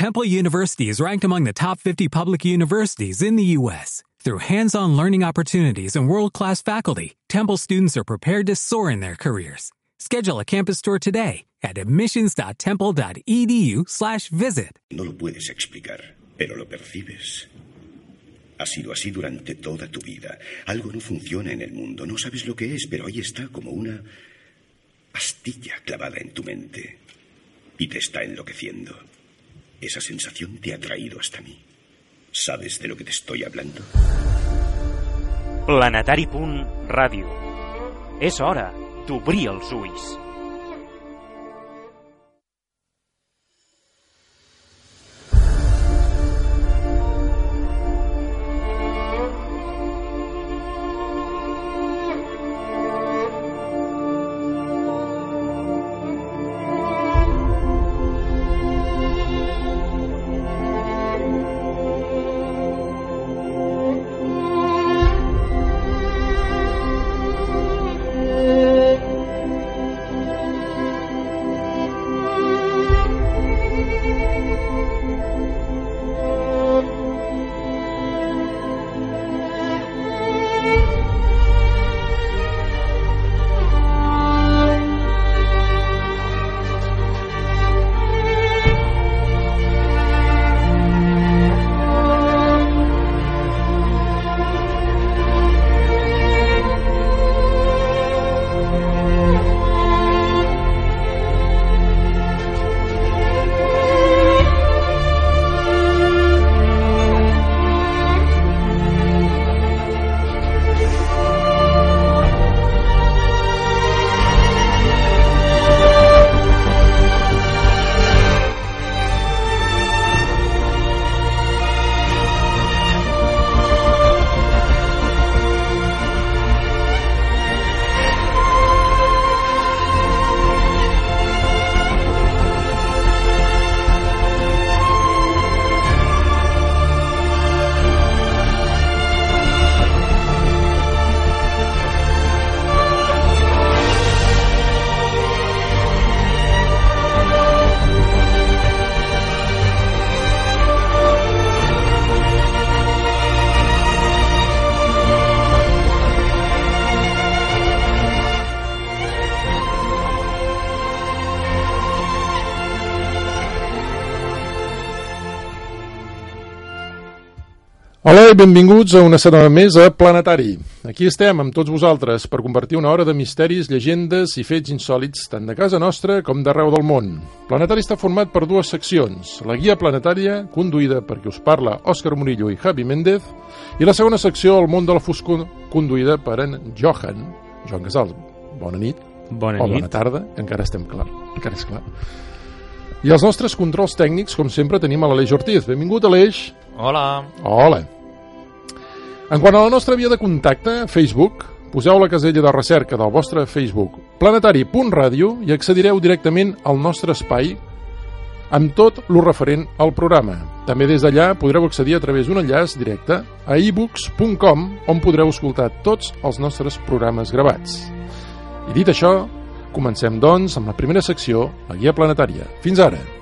Temple University is ranked among the top 50 public universities in the U.S. Through hands-on learning opportunities and world-class faculty, Temple students are prepared to soar in their careers. Schedule a campus tour today at admissions.temple.edu/visit. No lo puedes explicar, pero lo percibes. Ha sido así durante toda tu vida. Algo no funciona en el mundo, no sabes lo que es, pero ahí está como una astilla clavada en tu mente y te está enloqueciendo. Esa sensación te ha traído hasta mí. ¿Sabes de lo que te estoy hablando? Planetari.ràdio. És hora d'obrir els ulls. Hola i benvinguts a una setmana més a Planetari. Aquí estem amb tots vosaltres per compartir una hora de misteris, llegendes i fets insòlits tant de casa nostra com d'arreu del món. Planetari està format per dues seccions. La guia planetària, conduïda per qui us parla Òscar Murillo i Javi Méndez, i la segona secció, El món de la foscor, conduïda per en Johan, Joan Casals. Bona nit. Bona o nit. bona tarda, que encara estem clar. Encara és clar. I els nostres controls tècnics, com sempre, tenim a l'Aleix Ortiz. Benvingut, Aleix. Hola. Hola. En quant a la nostra via de contacte, Facebook, poseu la casella de recerca del vostre Facebook planetari.ràdio i accedireu directament al nostre espai amb tot lo referent al programa. També des d'allà podreu accedir a través d'un enllaç directe a ebooks.com on podreu escoltar tots els nostres programes gravats. I dit això, comencem doncs amb la primera secció, la guia planetària. Fins ara!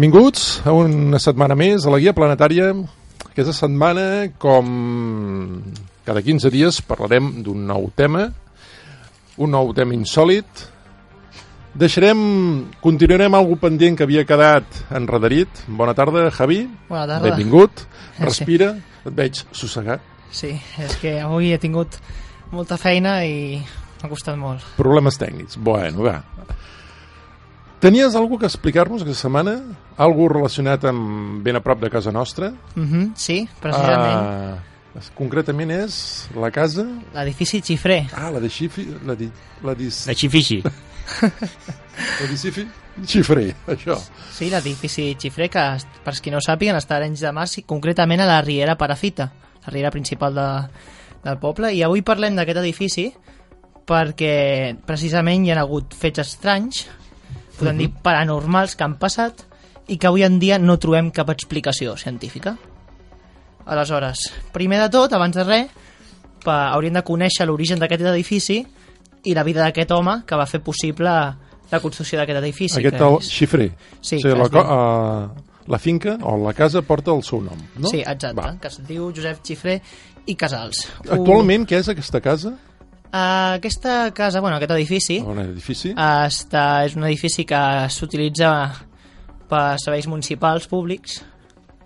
Benvinguts a una setmana més a la Guia Planetària. Aquesta setmana, com cada 15 dies, parlarem d'un nou tema, un nou tema insòlid. Deixarem, continuarem algo pendent que havia quedat enredarit. Bona tarda, Javi. Bona tarda. Benvingut. Sí. Respira. Et veig sossegat. Sí, és que avui he tingut molta feina i m'ha costat molt. Problemes tècnics. Bueno, va. Tenies algo que explicar-nos aquesta setmana? Algo relacionat amb ben a prop de casa nostra? Mm -hmm, sí, precisament. Ah, concretament és la casa... L'edifici xifrer. Ah, la de Xifi... La de... La xifixi. La de Xifi... Xifrer, això. Sí, l'edifici xifrer, que per qui no ho sàpiguen està a Arenys de Mar, i concretament a la Riera Parafita, la riera principal de, del poble, i avui parlem d'aquest edifici perquè precisament hi ha hagut fets estranys, podem dir paranormals que han passat i que avui en dia no trobem cap explicació científica. Aleshores, primer de tot, abans de res, pa, hauríem de conèixer l'origen d'aquest edifici i la vida d'aquest home que va fer possible la construcció d'aquest edifici. Aquest que és- Xifrer. Sí, o sigui, la, uh, la finca o la casa porta el seu nom, no? Sí, exacte, Va. que es diu Josep Xifré i Casals. Actualment, què és aquesta casa? Uh, aquesta casa, bueno, aquest edifici, un edifici? uh, està, és un edifici que s'utilitza per serveis municipals públics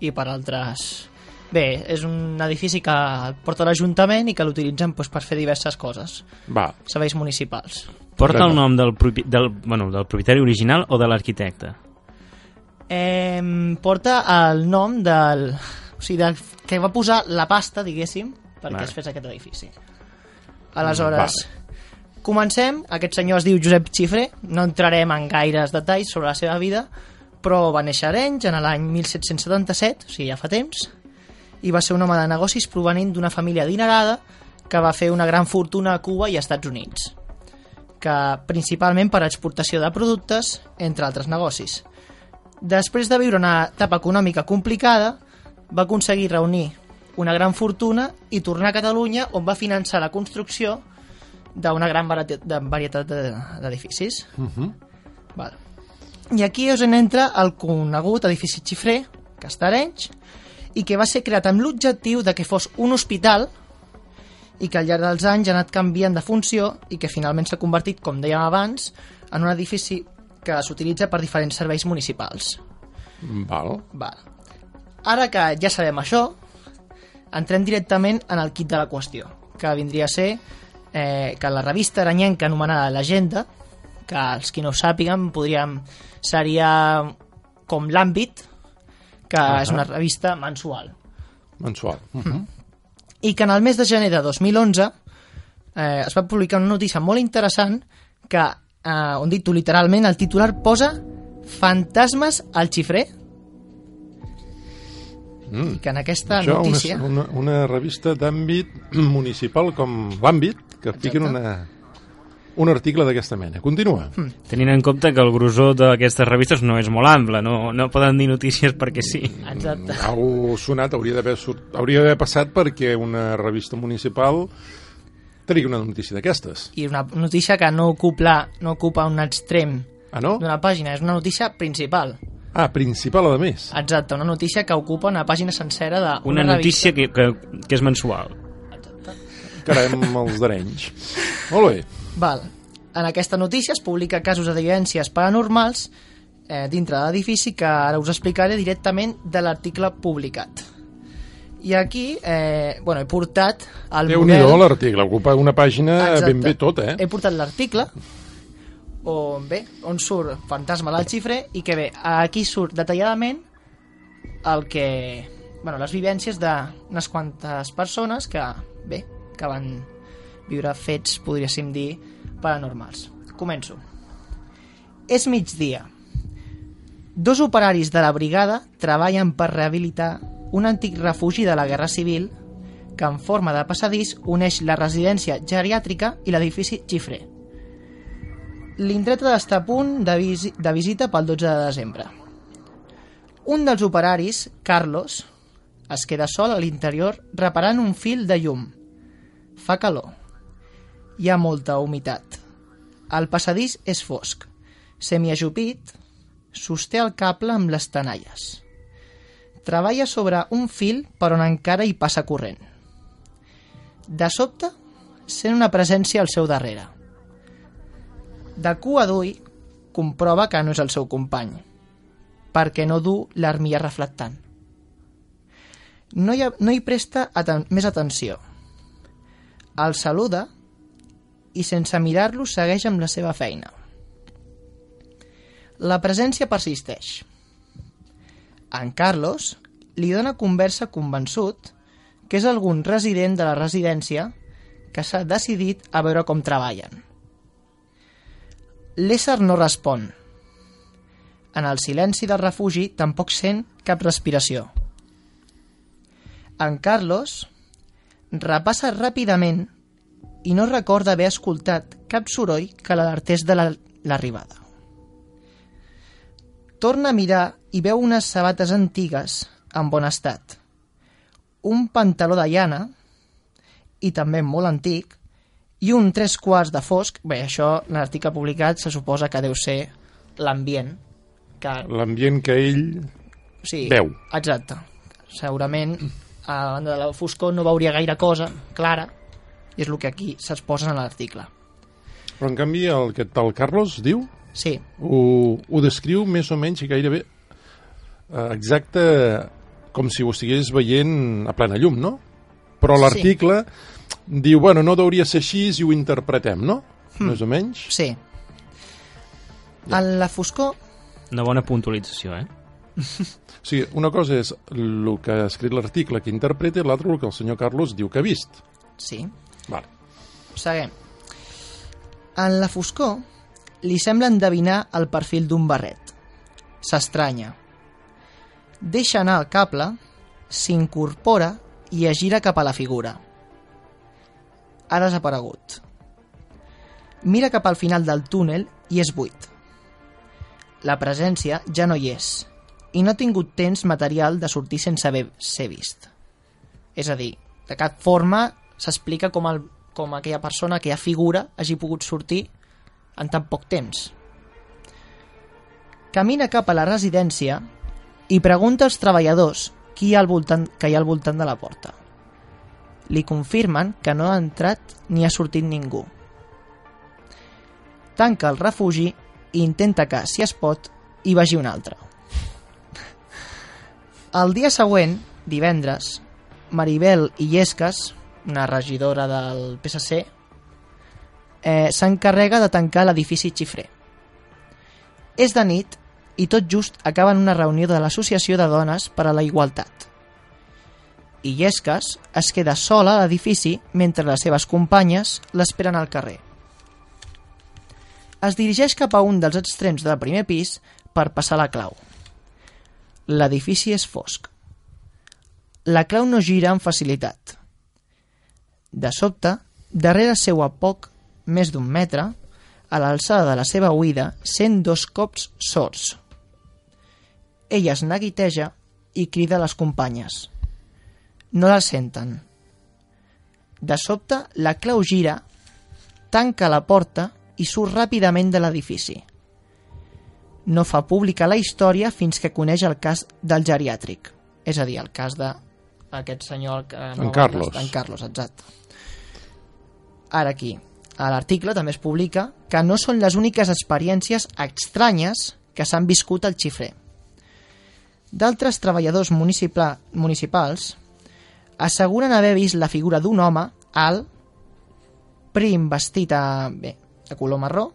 i per altres... Bé, és un edifici que el porta l'Ajuntament i que l'utilitzen doncs, per fer diverses coses, Va. serveis municipals. Porta el nom del, propi- del, bueno, del propietari original o de l'arquitecte? Eh, porta el nom del... O sigui, del, que va posar la pasta, diguéssim, perquè Vale. es fes aquest edifici. Aleshores, Vale. comencem. Aquest senyor es diu Josep Xifré. No entrarem en gaires detalls sobre la seva vida, però va néixer a Arenys en l'any 1777, o sigui, ja fa temps, i va ser un home de negocis provenint d'una família adinerada que va fer una gran fortuna a Cuba i als Estats Units, que principalment per exportació de productes, entre altres negocis. Després de viure una etapa econòmica complicada, va aconseguir reunir una gran fortuna i tornar a Catalunya on va finançar la construcció d'una gran varietat de- varietat de- d'edificis. Uh -huh. Val. I aquí és on entra el conegut edifici xifrer, que està a Arenys, i que va ser creat amb l'objectiu de que fos un hospital i que al llarg dels anys ha anat canviant de funció i que finalment s'ha convertit, com dèiem abans, en un edifici que s'utilitza per diferents serveis municipals. Val. Val. Ara que ja sabem això, entrem directament en el kit de la qüestió, que vindria a ser eh, que la revista aranyenca anomenada L'Agenda, que els qui no ho sàpiguen podríem, seria com l'àmbit, que Ahà. és una revista mensual, Mensual. Uh -huh. i que en el mes de gener de 2011 eh, es va publicar una notícia molt interessant que, eh, on dit literalment, el titular posa Fantasmes al xifrer Mm. i que en aquesta Això, notícia... una, una, una revista d'àmbit municipal com l'àmbit, que fiquen Exacte. una, un article d'aquesta mena. Continua. Hmm. Tenint en compte que el grosor d'aquestes revistes no és molt ample, no, no poden dir notícies perquè sí. Exacte. Algo sonat hauria d'haver hauria d'haver passat perquè una revista municipal tregui una notícia d'aquestes. I una notícia que no ocupa, no ocupa un extrem Ah, no? d'una pàgina, és una notícia principal. Ah, principal, a més. Exacte, una notícia que ocupa una pàgina sencera d'una Una notícia que, que, que és mensual. Carem els d'Arenys. Molt bé. Val. En aquesta notícia es publica casos d'evidències paranormals eh, dintre de l'edifici que ara us explicaré directament de l'article publicat. I aquí, eh, bueno, he portat el Déu-n'hi-do model... l'article, ocupa una pàgina Exacte. ben bé tota, eh? He portat l'article on, bé, on surt Fantasma del xifrer i que bé, aquí surt detalladament el que... Bueno, les vivències d'unes quantes persones que, bé, que van viure fets, podríem dir, paranormals. Començo. És migdia. Dos operaris de la brigada treballen per rehabilitar un antic refugi de la Guerra Civil que en forma de passadís uneix la residència geriàtrica i l'edifici xifrer. L'indret ha d'estar a punt de, visi de visita pel 12 de desembre. Un dels operaris, Carlos, es queda sol a l'interior reparant un fil de llum. Fa calor. Hi ha molta humitat. El passadís és fosc. Semiajupit, sosté el cable amb les tenalles. Treballa sobre un fil per on encara hi passa corrent. De sobte, sent una presència al seu darrere. De cua d'ull, comprova que no és el seu company, perquè no du l'armilla reflectant. No hi, ha, no hi presta aten més atenció. El saluda i sense mirar-lo segueix amb la seva feina. La presència persisteix. En Carlos li dona conversa convençut que és algun resident de la residència que s'ha decidit a veure com treballen. L'ésser no respon. En el silenci del refugi tampoc sent cap respiració. En Carlos repassa ràpidament i no recorda haver escoltat cap soroll que l'alertés de l'arribada. Torna a mirar i veu unes sabates antigues en bon estat, un pantaló de llana i també molt antic i un tres quarts de fosc, bé, això l'article publicat se suposa que deu ser l'ambient que... L'ambient que ell sí, veu. Exacte. Segurament a banda de la foscor no veuria gaire cosa clara i és el que aquí s'exposa en l'article. Però en canvi el que tal Carlos diu Sí, ho, ho descriu més o menys i gairebé eh, exacte com si ho estigués veient a plena llum, no? Però Sí. Diu, bueno, no hauria ser així i ho interpretem, no? Hmm. Més o menys. sí. En la foscor, Una bona puntualització, eh? O sigui, una cosa és el que ha escrit l'article que interpreta i l'altra el que el senyor Carlos diu que ha vist. sí, Vale. seguim. En la foscor, li sembla endevinar el perfil d'un barret. S'estranya. Deixa anar el cable, s'incorpora i es gira cap a la figura. Ha desaparegut. Mira cap al final del túnel i és buit. La presència ja no hi és i no ha tingut temps material de sortir sense haver ser vist. És a dir, de cap forma s'explica com, el, com aquella persona, aquella figura, hagi pogut sortir en tan poc temps. Camina cap a la residència i pregunta als treballadors qui hi ha al voltant, que hi ha al voltant de la porta. Li confirmen que no ha entrat ni ha sortit ningú. Tanca el refugi i intenta que, si es pot, hi vagi un altre. El dia següent, divendres, Maribel Illescas, una regidora del PSC, eh, s'encarrega de tancar l'edifici xifrer. És de nit i tot just acaba en una reunió de l'Associació de Dones per a la Igualtat. Illescas es queda sola a l'edifici mentre les seves companyes l'esperen al carrer. Es dirigeix cap a un dels extrems del primer pis per passar la clau. L'edifici és fosc. La clau no gira amb facilitat. De sobte, darrere seu a poc més d'un metre, a l'alçada de la seva oïda, sent dos cops sords. Ella es neguiteja i crida a les companyes. No la senten. De sobte, la clau gira, tanca la porta i surt ràpidament de l'edifici. No fa pública la història fins que coneix el cas del geriàtric, és a dir, el cas d'aquest senyor... Que En Carlos. En Carlos, exacte. Ara aquí, a l'article també es publica que no són les úniques experiències estranyes que s'han viscut al xifrer. D'altres treballadors municipal, municipals asseguren haver vist la figura d'un home alt, prim vestit a, bé, de color marró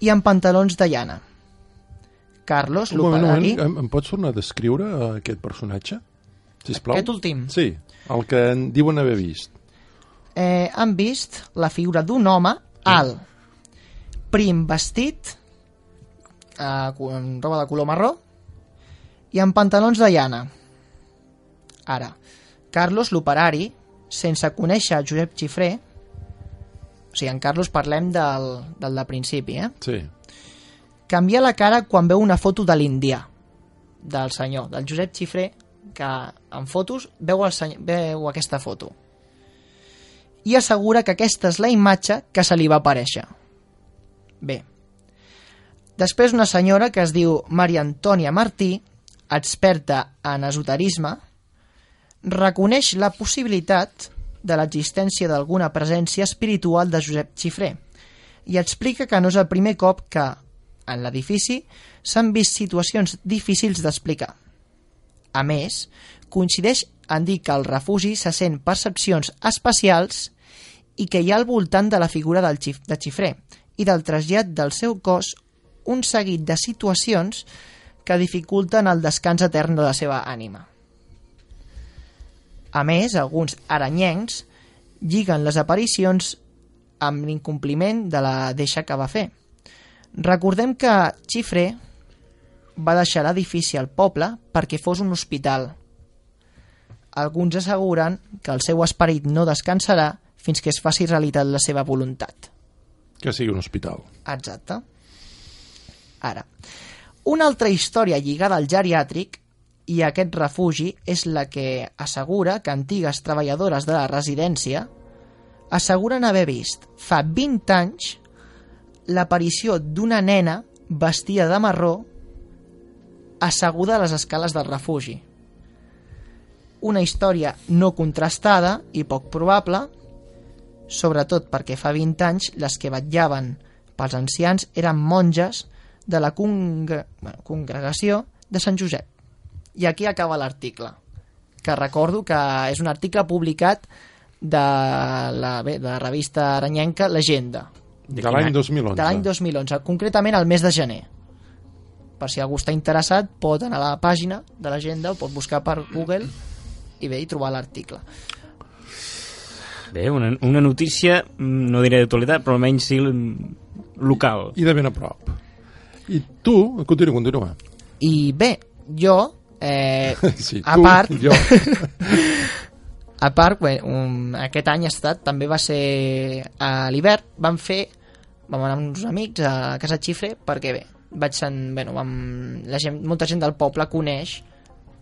i amb pantalons de llana. Carlos Un moment, un moment, em, em pots tornar a descriure eh, aquest personatge? Sisplau. Aquest últim. Sí, el que en diuen haver vist. eh, han vist la figura d'un home alt, prim vestit, eh, amb roba de color marró i amb pantalons de llana. Ara, Carlos l'operari, sense conèixer Josep Xifré, o sigui, en Carlos parlem del, del de principi, eh? Sí. canvia la cara quan veu una foto de l'indià, del senyor, del Josep Xifré, que en fotos veu, el senyor, veu aquesta foto. I assegura que aquesta és la imatge que se li va aparèixer. Bé, Després una senyora que es diu Maria Antònia Martí, experta en esoterisme, reconeix la possibilitat de l'existència d'alguna presència espiritual de Josep Xifré i explica que no és el primer cop que, en l'edifici, s'han vist situacions difícils d'explicar. A més, coincideix en dir que al refugi se sent percepcions especials i que hi ha al voltant de la figura del xif de Xifré i del trasllat del seu cos un seguit de situacions que dificulten el descans etern de la seva ànima. A més, alguns aranyencs lliguen les aparicions amb l'incompliment de la deixa que va fer. Recordem que Xifré va deixar l'edifici al poble perquè fos un hospital. Alguns asseguren que el seu esperit no descansarà fins que es faci realitat la seva voluntat. Que sigui un hospital. Exacte. Ara, una altra història lligada al geriàtric i aquest refugi és la que assegura que antigues treballadores de la residència asseguren haver vist fa 20 anys l'aparició d'una nena vestida de marró asseguda a les escales del refugi. Una història no contrastada i poc probable, sobretot perquè fa 20 anys les que vetllaven pels ancians eren monges de la congre... bueno, congregació de Sant Josep. I aquí acaba l'article, que recordo que és un article publicat de la, bé, de la revista aranyenca Legenda, De l'any 2011. de l'any 2011, concretament al mes de gener. Per si algú està interessat, pot anar a la pàgina de l'agenda o pot buscar per Google i bé, i trobar l'article. Bé, una, una notícia, mm, no diré d'actualitat, però almenys sí local. I de ben a prop. I tu, continua, continua. I bé, jo, eh, Sí, a tu, part, jo. a part, bé, un, aquest any ha estat, també va ser a l'hivern, vam fer, vam anar amb uns amics a Casa Xifre, perquè bé, vaig sen, bueno, vam, la gent, molta gent del poble coneix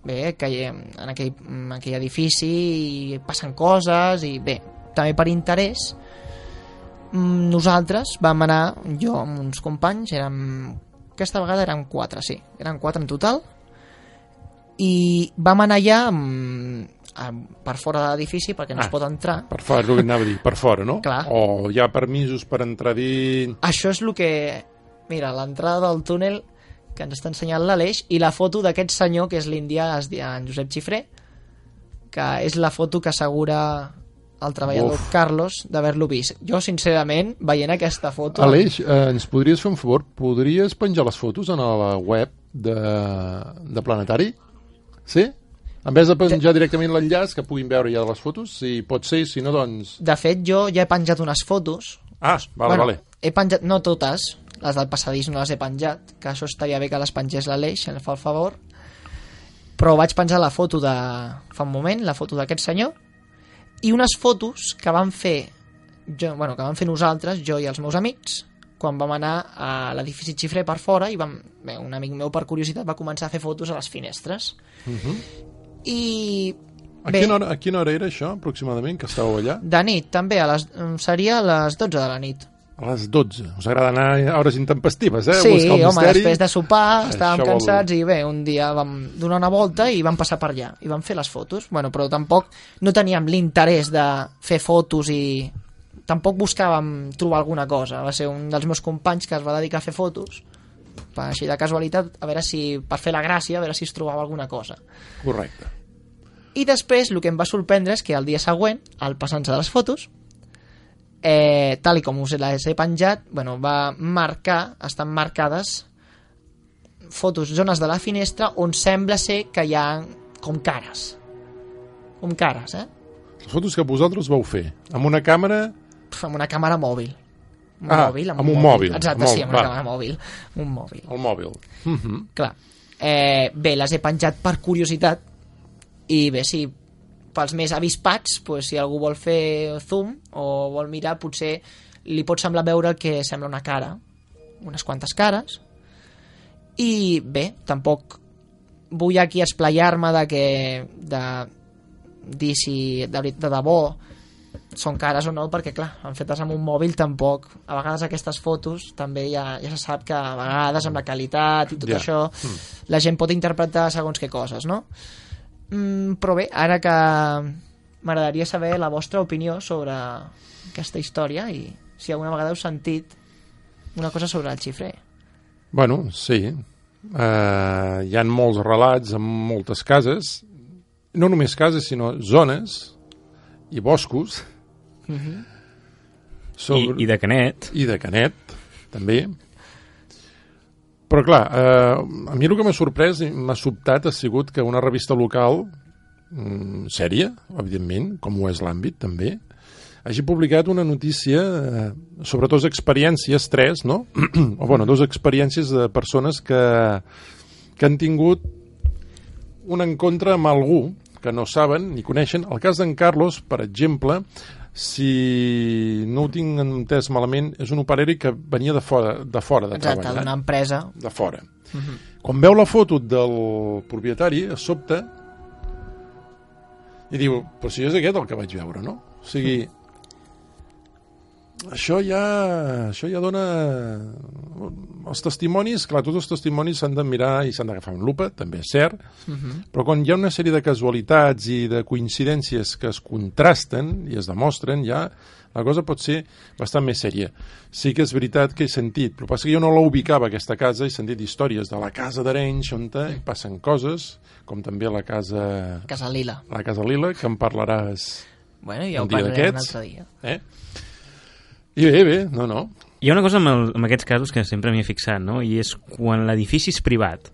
bé, que hi, en aquell, en aquell edifici i passen coses i bé, també per interès mm, nosaltres vam anar, jo amb uns companys, érem, aquesta vegada érem quatre, sí, eren quatre en total, i vam anar allà amb, amb, per fora de l'edifici perquè no Ah. es pot entrar. Per fora, és el que anava a dir, per fora, no? Clar. O hi ha permisos per entrar dins... Això és el que... Mira, l'entrada del túnel que ens està ensenyant l'Aleix i la foto d'aquest senyor que és l'índia es diu en Josep Xifré que és la foto que assegura el treballador Uf. Carlos d'haver-lo vist. Jo, sincerament, veient aquesta foto... Aleix, eh, ens podries fer un favor? Podries penjar les fotos a la web de, de Planetari? Sí? En vez de penjar directament l'enllaç, que puguin veure ja les fotos, si pot ser, si no, doncs... De fet, jo ja he penjat unes fotos. Ah, vale, vale. He penjat, no totes, les del passadís no les he penjat, que això estaria bé que les pengés l'Aleix, si em fa el favor. Però vaig penjar la foto de... fa un moment, la foto d'aquest senyor, i unes fotos que vam fer jo, bueno, que vam fer nosaltres, jo i els meus amics, quan vam anar a l'edifici Xifré per fora i vam, bé, un amic meu per curiositat va començar a fer fotos a les finestres. I A bé, quina, hora, a quina hora era això, aproximadament, que estàveu allà? de nit també, a les, seria a les 12 de la nit. A les 12. Us agrada anar a hores intempestives, eh? Sí, buscar home, misteri. després de sopar Això estàvem vol- cansats i bé, un dia vam donar una volta i vam passar per allà i vam fer les fotos, bueno, però tampoc no teníem l'interès de fer fotos i tampoc buscàvem trobar alguna cosa, va ser un dels meus companys que es va dedicar a fer fotos per, així de casualitat, a veure si per fer la gràcia, a veure si es trobava alguna cosa Correcte. i després el que em va sorprendre és que el dia següent, al passant-se de les fotos, eh, tal i com us les he penjat, bueno, va marcar, estan marcades fotos, zones de la finestra on sembla ser que hi ha com cares. Com cares, eh? Les fotos que vosaltres vau fer, amb una càmera... Amb una càmera mòbil. Un Ah, mòbil, amb un mòbil. Exacte, Amb sí, el- amb una va. càmera mòbil. Un mòbil. al mòbil. Uh -huh. Clar. Eh, bé, les he penjat per curiositat i bé, si pels més avispats, pues, si algú vol fer zoom o vol mirar, potser li pot semblar veure que sembla una cara, unes quantes cares, i bé, tampoc vull aquí esplayar-me de que de dir si de, de debò són cares o no, perquè clar, han fetes amb un mòbil tampoc, a vegades aquestes fotos també ja, ja se sap que a vegades amb la qualitat i tot Ja. això la gent pot interpretar segons què coses, no? Mm, però bé, ara que m'agradaria saber la vostra opinió sobre aquesta història i si alguna vegada heu sentit una cosa sobre el xifrer. Bueno, sí. Uh, hi han molts relats en moltes cases, no només cases, sinó zones i boscos. I, I de Canet. I de Canet, també. Però clar, eh, a mi el que m'ha sorprès i m'ha sobtat ha sigut que una revista local, mm, sèria, evidentment, com ho és l'àmbit també, hagi publicat una notícia eh, sobre dues experiències, tres, no? o bueno, dues experiències de persones que, que han tingut un encontre amb algú que no saben ni coneixen. El cas d'en Carlos, per exemple, si no ho tinc entès malament, és un operari que venia de fora de, fora de Exacte, treballar. d'una empresa. De fora. Quan veu la foto del propietari, es sobta i diu, però si és aquest el que vaig veure, no? O sigui, això ja, això ja dona... Els testimonis, clar, tots els testimonis s'han de mirar i s'han d'agafar amb lupa, també és cert, però quan hi ha una sèrie de casualitats i de coincidències que es contrasten i es demostren, ja la cosa pot ser bastant més sèria. Sí que és veritat que he sentit, però passa que jo no la ubicava, aquesta casa, he sentit històries de la casa d'Arenys, on hi passen coses, com també la casa, Casa Lila. la casa Lila, que en parlaràs Bueno, ja Un dia d'aquests? Eh? I bé, bé, no, no. Hi ha una cosa amb, el, amb aquests casos que sempre m'hi he fixat, no? I és quan l'edifici és privat,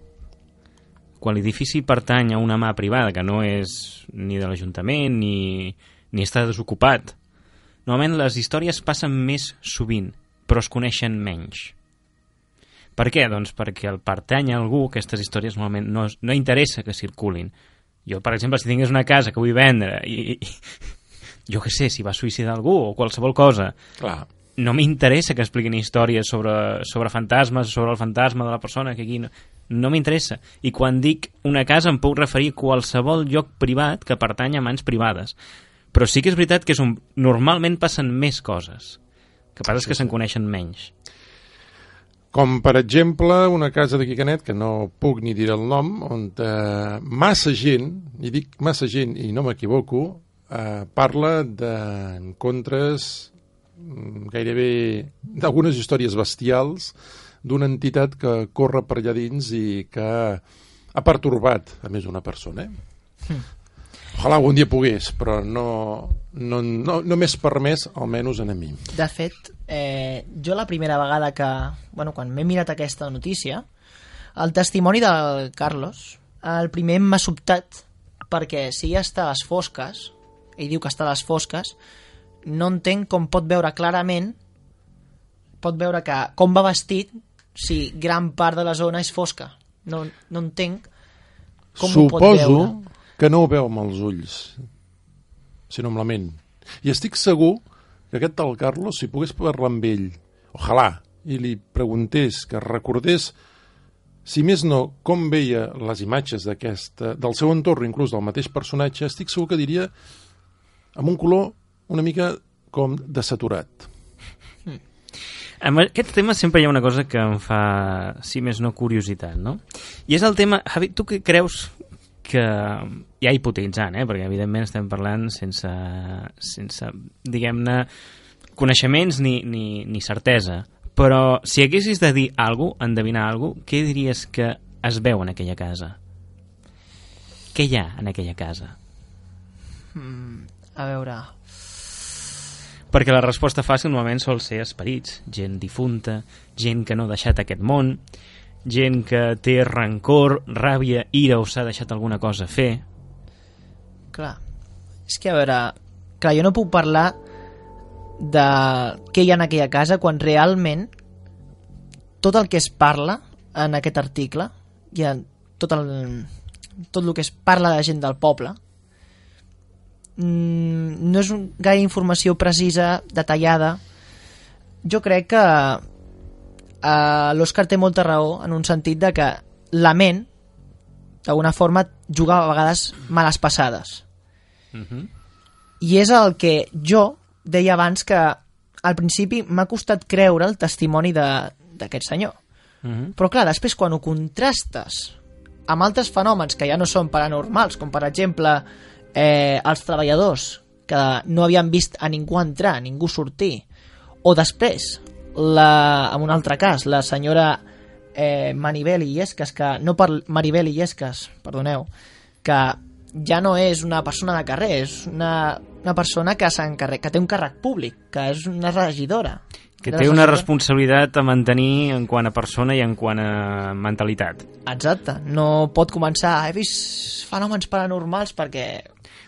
quan l'edifici pertany a una mà privada, que no és ni de l'Ajuntament ni, ni està desocupat, normalment les històries passen més sovint, però es coneixen menys. Per què? Doncs perquè el pertany a algú, aquestes històries normalment no, no interessa que circulin. Jo, per exemple, si tingués una casa que vull vendre i, i jo què sé, si va suïcidar algú o qualsevol cosa, Clar, no m'interessa que expliquin històries sobre, sobre fantasmes, sobre el fantasma de la persona que aquí no, no m'interessa. I quan dic una casa em puc referir a qualsevol lloc privat que pertany a mans privades. Però sí que és veritat que és un... normalment passen més coses. El que passa és que se'n coneixen menys. Com, per exemple, una casa d'aquí a Canet, que no puc ni dir el nom, on eh, massa gent, i dic massa gent i no m'equivoco, eh, parla d'encontres mm, gairebé d'algunes històries bestials d'una entitat que corre per allà dins i que ha pertorbat a més una persona. Eh? Ojalà algun dia pogués, però no, no, no, no m'és permès, almenys en a mi. De fet, eh, jo la primera vegada que... Bueno, quan m'he mirat aquesta notícia, el testimoni del Carlos, el primer m'ha sobtat perquè si ja està a les fosques, ell diu que està a les fosques, no entenc com pot veure clarament pot veure que com va vestit si gran part de la zona és fosca. No, no entenc com ho pot Suposo veure. que no ho veu amb els ulls, sinó amb la ment. I estic segur que aquest tal Carlos, si pogués parlar amb ell, ojalà, i li preguntés, que recordés, si més no, com veia les imatges d'aquesta, del seu entorn, inclús del mateix personatge, estic segur que diria amb un color una mica com desaturat. Amb aquest tema sempre hi ha una cosa que em fa, si més no, curiositat, no? I és el tema... Javi, tu què creus que... Ja hipotetitzant, eh? Perquè, evidentment, estem parlant sense, sense diguem-ne, coneixements ni, ni, ni certesa. Però si haguessis de dir alguna cosa, endevinar alguna cosa, què diries que es veu en aquella casa? Què hi ha en aquella casa? A veure... Perquè la resposta fàcil normalment sol ser esperits, gent difunta, gent que no ha deixat aquest món, gent que té rancor, ràbia, ira o s'ha deixat alguna cosa a fer. Clar, és que a veure, clar, jo no puc parlar de què hi ha en aquella casa quan realment tot el que es parla en aquest article hi ha tot el, tot el que es parla de gent del poble mm, no és un, gaire informació precisa, detallada jo crec que eh, l'Òscar té molta raó en un sentit de que la ment d'alguna forma juga a vegades males passades Uh -huh. I és el que jo deia abans que al principi m'ha costat creure el testimoni d'aquest senyor. Mm -hmm. Però clar, després quan ho contrastes amb altres fenòmens que ja no són paranormals, com per exemple eh, els treballadors que no havien vist a ningú entrar, a ningú sortir, o després, la, en un altre cas, la senyora eh, Maribel Illescas, que no per Maribel Illescas, perdoneu, que ja no és una persona de carrer, és una, una persona que, que té un càrrec públic, que és una regidora. Que té una responsabilitat a mantenir en quant a persona i en quant a mentalitat. Exacte, no pot començar he vist fenòmens paranormals perquè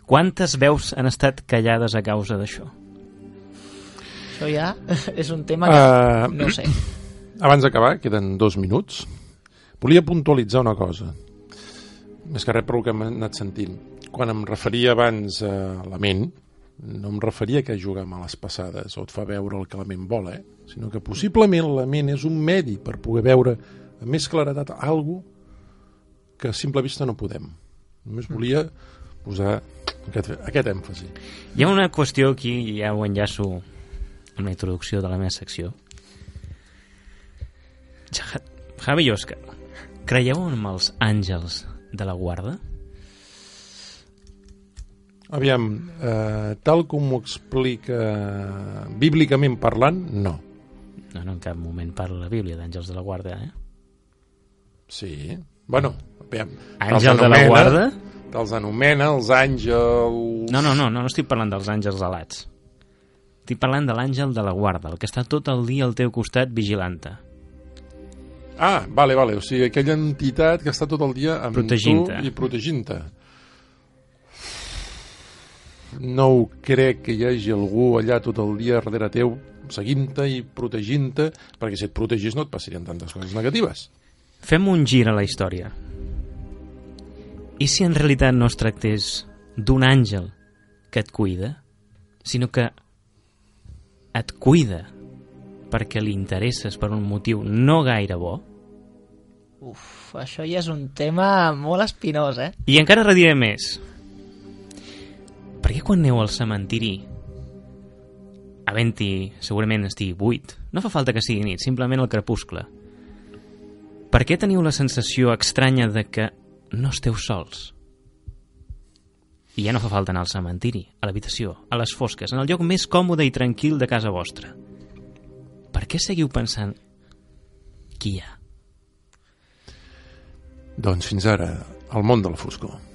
Quantes veus han estat callades a causa d'això? això ja és un tema que Uh, no sé. Abans d'acabar, queden dos minuts. Volia puntualitzar una cosa. Més que res per el que hem anat sentint. Quan em referia abans a la ment, no em referia que jugar a males passades o et fa veure el que la ment vol, eh? sinó que possiblement la ment és un medi per poder veure amb més claredat algo que a simple vista no podem. Només volia posar aquest, aquest èmfasi. Hi ha una qüestió aquí, ja ho enllaço amb la introducció de la meva secció. Ja- Javi i Òscar, creieu en els àngels de la guarda? Aviam, eh, tal com ho explica bíblicament parlant, no. No, no, en cap moment parla la Bíblia d'àngels de la guarda, eh? Sí. Bueno, aviam. Àngel te'ls de la guarda? Te'ls anomena els àngels... No, no, no, no, no estic parlant dels àngels alats. Estic parlant de l'àngel de la guarda, el que està tot el dia al teu costat vigilant-te. Ah, vale, vale. O sigui, aquella entitat que està tot el dia amb Protegint-te. tu i protegint-te. No ho crec que hi hagi algú allà tot el dia darrere teu seguint-te i protegint-te, perquè si et protegís no et passarien tantes coses negatives. Fem un gir a la història. I si en realitat no es tractés d'un àngel que et cuida, sinó que et cuida perquè li interesses per un motiu no gaire bo, Uf, això ja és un tema molt espinós, eh? i encara rediré més. Per què quan aneu al cementiri havent-hi segurament estigui buit, no fa falta que sigui nit, simplement el crepuscle, per què teniu la sensació estranya de que no esteu sols? I ja no fa falta anar al cementiri, a l'habitació, a les fosques, en el lloc més còmode i tranquil de casa vostra. Per què seguiu pensant qui hi ha? Doncs fins ara, el món de la foscor.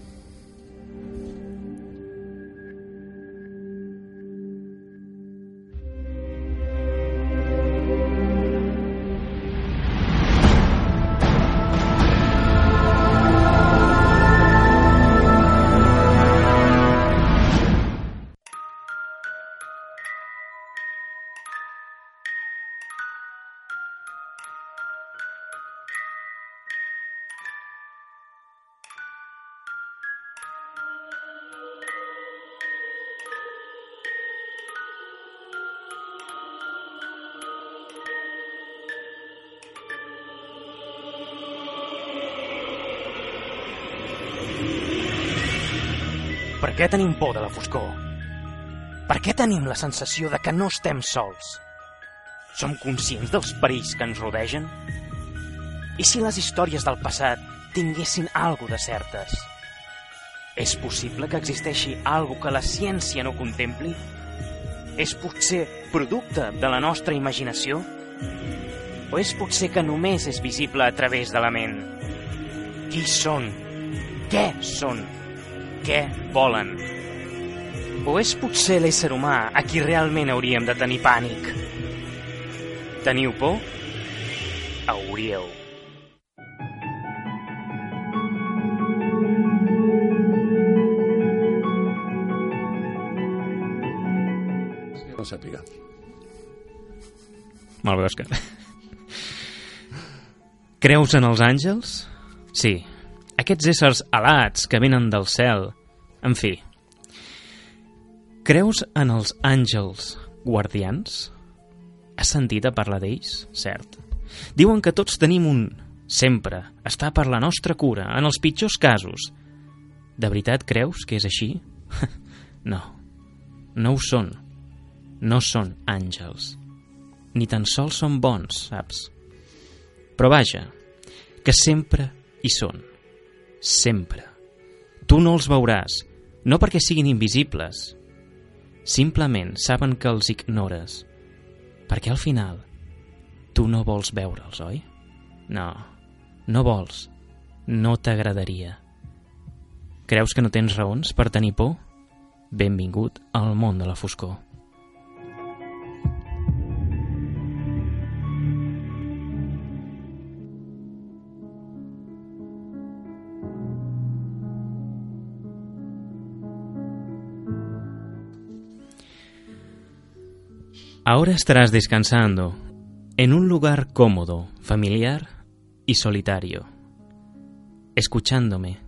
Què tenim por de la foscor? Per què tenim la sensació de que no estem sols? Som conscients dels perills que ens rodegen? I si les històries del passat tinguessin algo de certes? És possible que existeixi algo que la ciència no contempli? És potser producte de la nostra imaginació? O és potser que només és visible a través de la ment? Qui són? Què són? Què volen? O és potser l'ésser humà a qui realment hauríem de tenir pànic? Teniu por? Hauríeu. No sàpiga. Molt bé, Òscar. Creus en els àngels? Sí. Aquests éssers alats que venen del cel. En fi. Creus en els àngels guardians? Has sentit a parlar d'ells? Cert. Diuen que tots tenim un sempre. Està per la nostra cura, en els pitjors casos. De veritat creus que és així? no. no ho són. No són àngels. Ni tan sols són bons, saps? Però vaja, que sempre hi són. Sempre. Tu no els veuràs, no perquè siguin invisibles. Simplement saben que els ignores. Perquè al final tu no vols veure'ls, oi? No, no vols. No t'agradaria. Creus que no tens raons per tenir por? Benvingut al món de la foscor. Ahora estarás descansando en un lugar cómodo, familiar y solitario, escuchándome,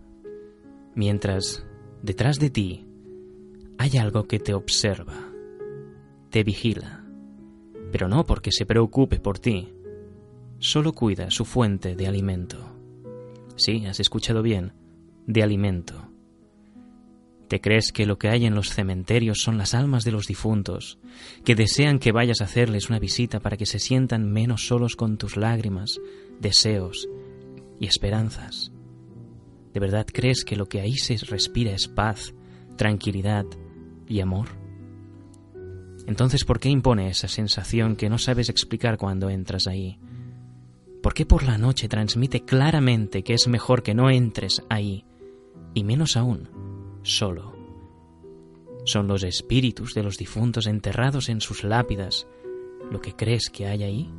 mientras detrás de ti hay algo que te observa, te vigila, pero no porque se preocupe por ti, solo cuida su fuente de alimento. Sí, has escuchado bien, de alimento. ¿Te crees que lo que hay en los cementerios son las almas de los difuntos, que desean que vayas a hacerles una visita para que se sientan menos solos con tus lágrimas, deseos y esperanzas? ¿De verdad crees que lo que ahí se respira es paz, tranquilidad y amor? Entonces, ¿por qué impone esa sensación que no sabes explicar cuando entras ahí? ¿Por qué por la noche transmite claramente que es mejor que no entres ahí? Y menos aún, solo. Son los espíritus de los difuntos enterrados en sus lápidas lo que crees que hay ahí.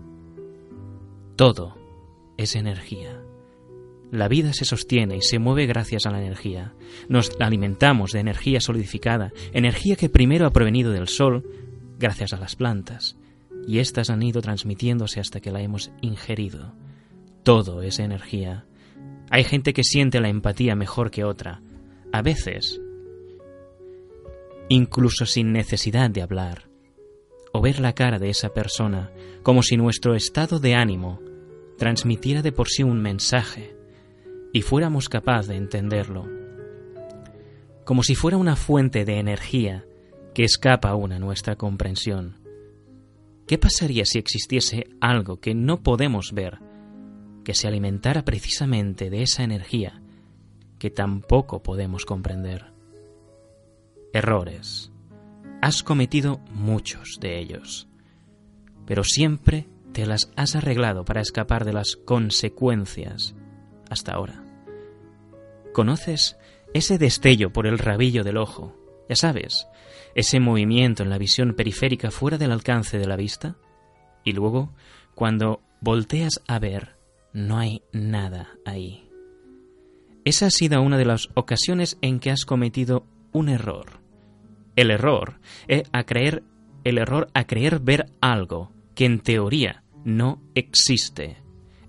Todo es energía. La vida se sostiene y se mueve gracias a la energía. Nos alimentamos de energía solidificada, energía que primero ha provenido del sol gracias a las plantas, y éstas han ido transmitiéndose hasta que la hemos ingerido. Todo es energía. Hay gente que siente la empatía mejor que otra, a veces, incluso sin necesidad de hablar, o ver la cara de esa persona, como si nuestro estado de ánimo transmitiera de por sí un mensaje y fuéramos capaz de entenderlo, como si fuera una fuente de energía que escapa aún a nuestra comprensión. ¿Qué pasaría si existiese algo que no podemos ver, que se alimentara precisamente de esa energía que tampoco podemos comprender. Errores. Has cometido muchos de ellos, pero siempre te las has arreglado para escapar de las consecuencias hasta ahora. ¿Conoces ese destello por el rabillo del ojo? Ya sabes, ese movimiento en la visión periférica fuera del alcance de la vista. Y luego, cuando volteas a ver, no hay nada ahí. Esa ha sido una de las ocasiones en que has cometido un error. El error es a creer el error a creer ver algo que en teoría no existe.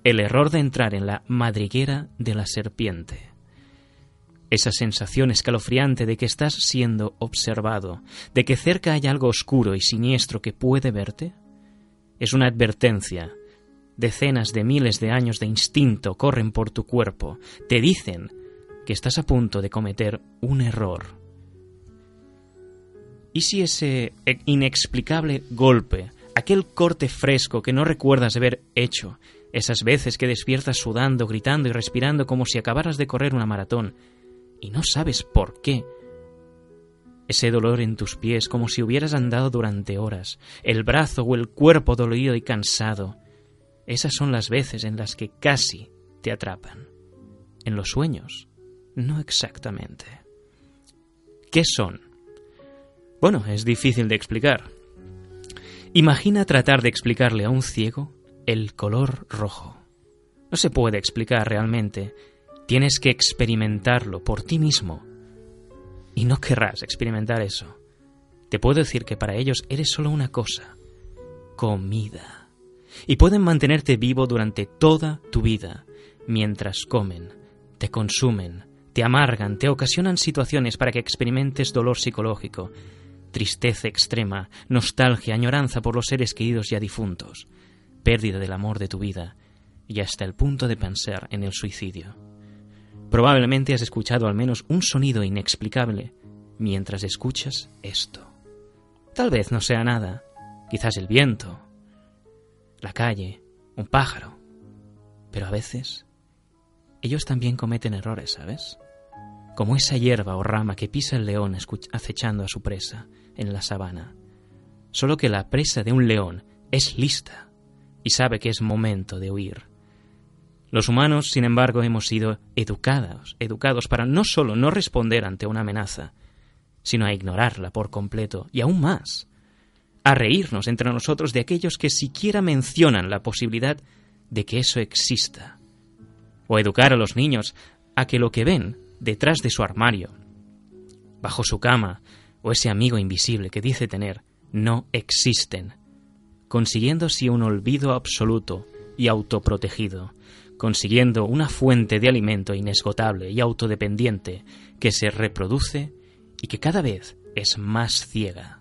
El error de entrar en la madriguera de la serpiente. Esa sensación escalofriante de que estás siendo observado, de que cerca hay algo oscuro y siniestro que puede verte, es una advertencia Decenas de miles de años de instinto corren por tu cuerpo. Te dicen que estás a punto de cometer un error. ¿Y si ese inexplicable golpe, aquel corte fresco que no recuerdas haber hecho, esas veces que despiertas sudando, gritando y respirando como si acabaras de correr una maratón, y no sabes por qué, ese dolor en tus pies como si hubieras andado durante horas, el brazo o el cuerpo dolorido y cansado, esas son las veces en las que casi te atrapan. En los sueños, no exactamente. ¿Qué son? Bueno, es difícil de explicar. Imagina tratar de explicarle a un ciego el color rojo. No se puede explicar realmente. Tienes que experimentarlo por ti mismo. Y no querrás experimentar eso. Te puedo decir que para ellos eres solo una cosa. Comida y pueden mantenerte vivo durante toda tu vida, mientras comen, te consumen, te amargan, te ocasionan situaciones para que experimentes dolor psicológico, tristeza extrema, nostalgia, añoranza por los seres queridos ya difuntos, pérdida del amor de tu vida y hasta el punto de pensar en el suicidio. Probablemente has escuchado al menos un sonido inexplicable mientras escuchas esto. Tal vez no sea nada, quizás el viento, la calle, un pájaro, pero a veces ellos también cometen errores, ¿sabes? Como esa hierba o rama que pisa el león acechando a su presa en la sabana. Solo que la presa de un león es lista y sabe que es momento de huir. Los humanos, sin embargo, hemos sido educados, educados para no solo no responder ante una amenaza, sino a ignorarla por completo y aún más, a reírnos entre nosotros de aquellos que siquiera mencionan la posibilidad de que eso exista, o educar a los niños a que lo que ven detrás de su armario, bajo su cama, o ese amigo invisible que dice tener, no existen, consiguiendo así un olvido absoluto y autoprotegido, consiguiendo una fuente de alimento inesgotable y autodependiente que se reproduce y que cada vez es más ciega.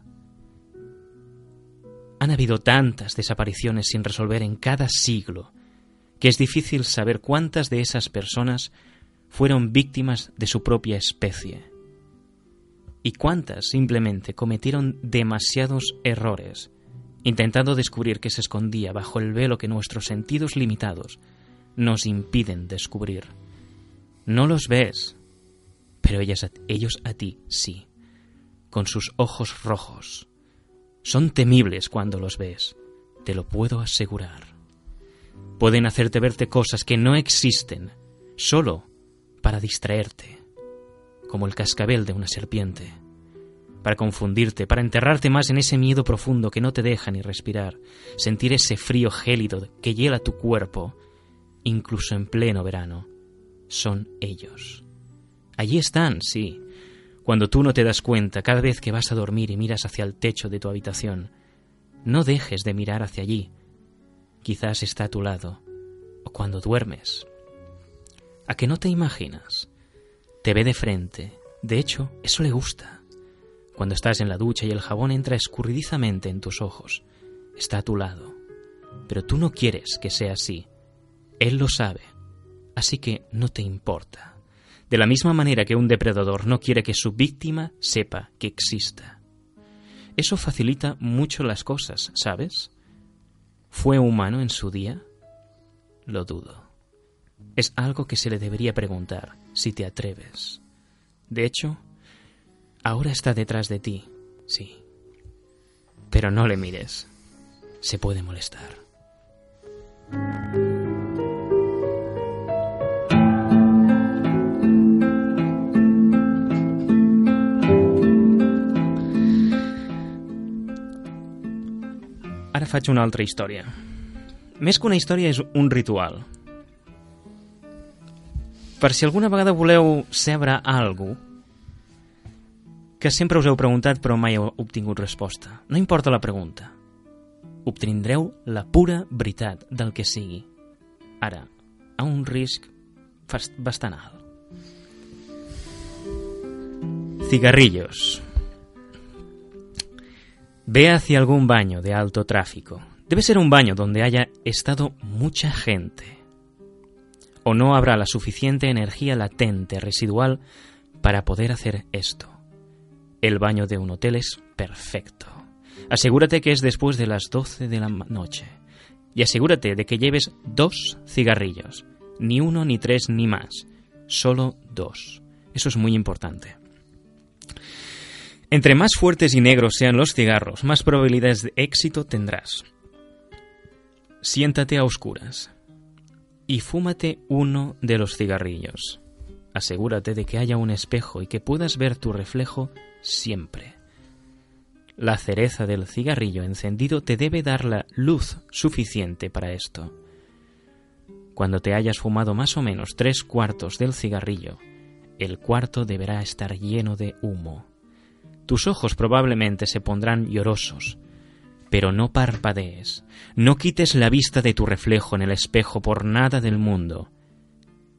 Han habido tantas desapariciones sin resolver en cada siglo que es difícil saber cuántas de esas personas fueron víctimas de su propia especie y cuántas simplemente cometieron demasiados errores, intentando descubrir qué se escondía bajo el velo que nuestros sentidos limitados nos impiden descubrir. No los ves, pero ellas, ellos a ti sí, con sus ojos rojos. Son temibles cuando los ves, te lo puedo asegurar. Pueden hacerte verte cosas que no existen, solo para distraerte, como el cascabel de una serpiente, para confundirte, para enterrarte más en ese miedo profundo que no te deja ni respirar, sentir ese frío gélido que hiela tu cuerpo, incluso en pleno verano. Son ellos. Allí están, sí, cuando tú no te das cuenta cada vez que vas a dormir y miras hacia el techo de tu habitación. No dejes de mirar hacia allí. Quizás está a tu lado. O cuando duermes. ¿A que no te imaginas? Te ve de frente. De hecho, eso le gusta. Cuando estás en la ducha y el jabón entra escurridizamente en tus ojos. Está a tu lado. Pero tú no quieres que sea así. Él lo sabe. Así que no te importa de la misma manera que un depredador no quiere que su víctima sepa que exista. Eso facilita mucho las cosas, ¿sabes? ¿Fue humano en su día? Lo dudo. Es algo que se le debería preguntar, si te atreves. De hecho, ahora está detrás de ti, sí. Pero no le mires. Se puede molestar. Ara faig una altra història. Més que una història és un ritual. Per si alguna vegada voleu saber alguna que sempre us heu preguntat però mai heu obtingut resposta. No importa la pregunta. Obtindreu la pura veritat del que sigui. Ara, a un risc bastant alt. Cigarrillos. Ve hacia algún baño de alto tráfico. Debe ser un baño donde haya estado mucha gente. O no habrá la suficiente energía latente residual para poder hacer esto. El baño de un hotel es perfecto. Asegúrate que es después de las 12 de la noche. Y asegúrate de que lleves dos cigarrillos. Ni uno, ni tres, ni más. Solo dos. Eso es muy importante. Entre más fuertes y negros sean los cigarros, más probabilidades de éxito tendrás. Siéntate a oscuras y fúmate uno de los cigarrillos. Asegúrate de que haya un espejo y que puedas ver tu reflejo siempre. La cereza del cigarrillo encendido te debe dar la luz suficiente para esto. Cuando te hayas fumado más o menos tres cuartos del cigarrillo, el cuarto deberá estar lleno de humo. Tus ojos probablemente se pondrán llorosos, pero no parpadees, no quites la vista de tu reflejo en el espejo por nada del mundo.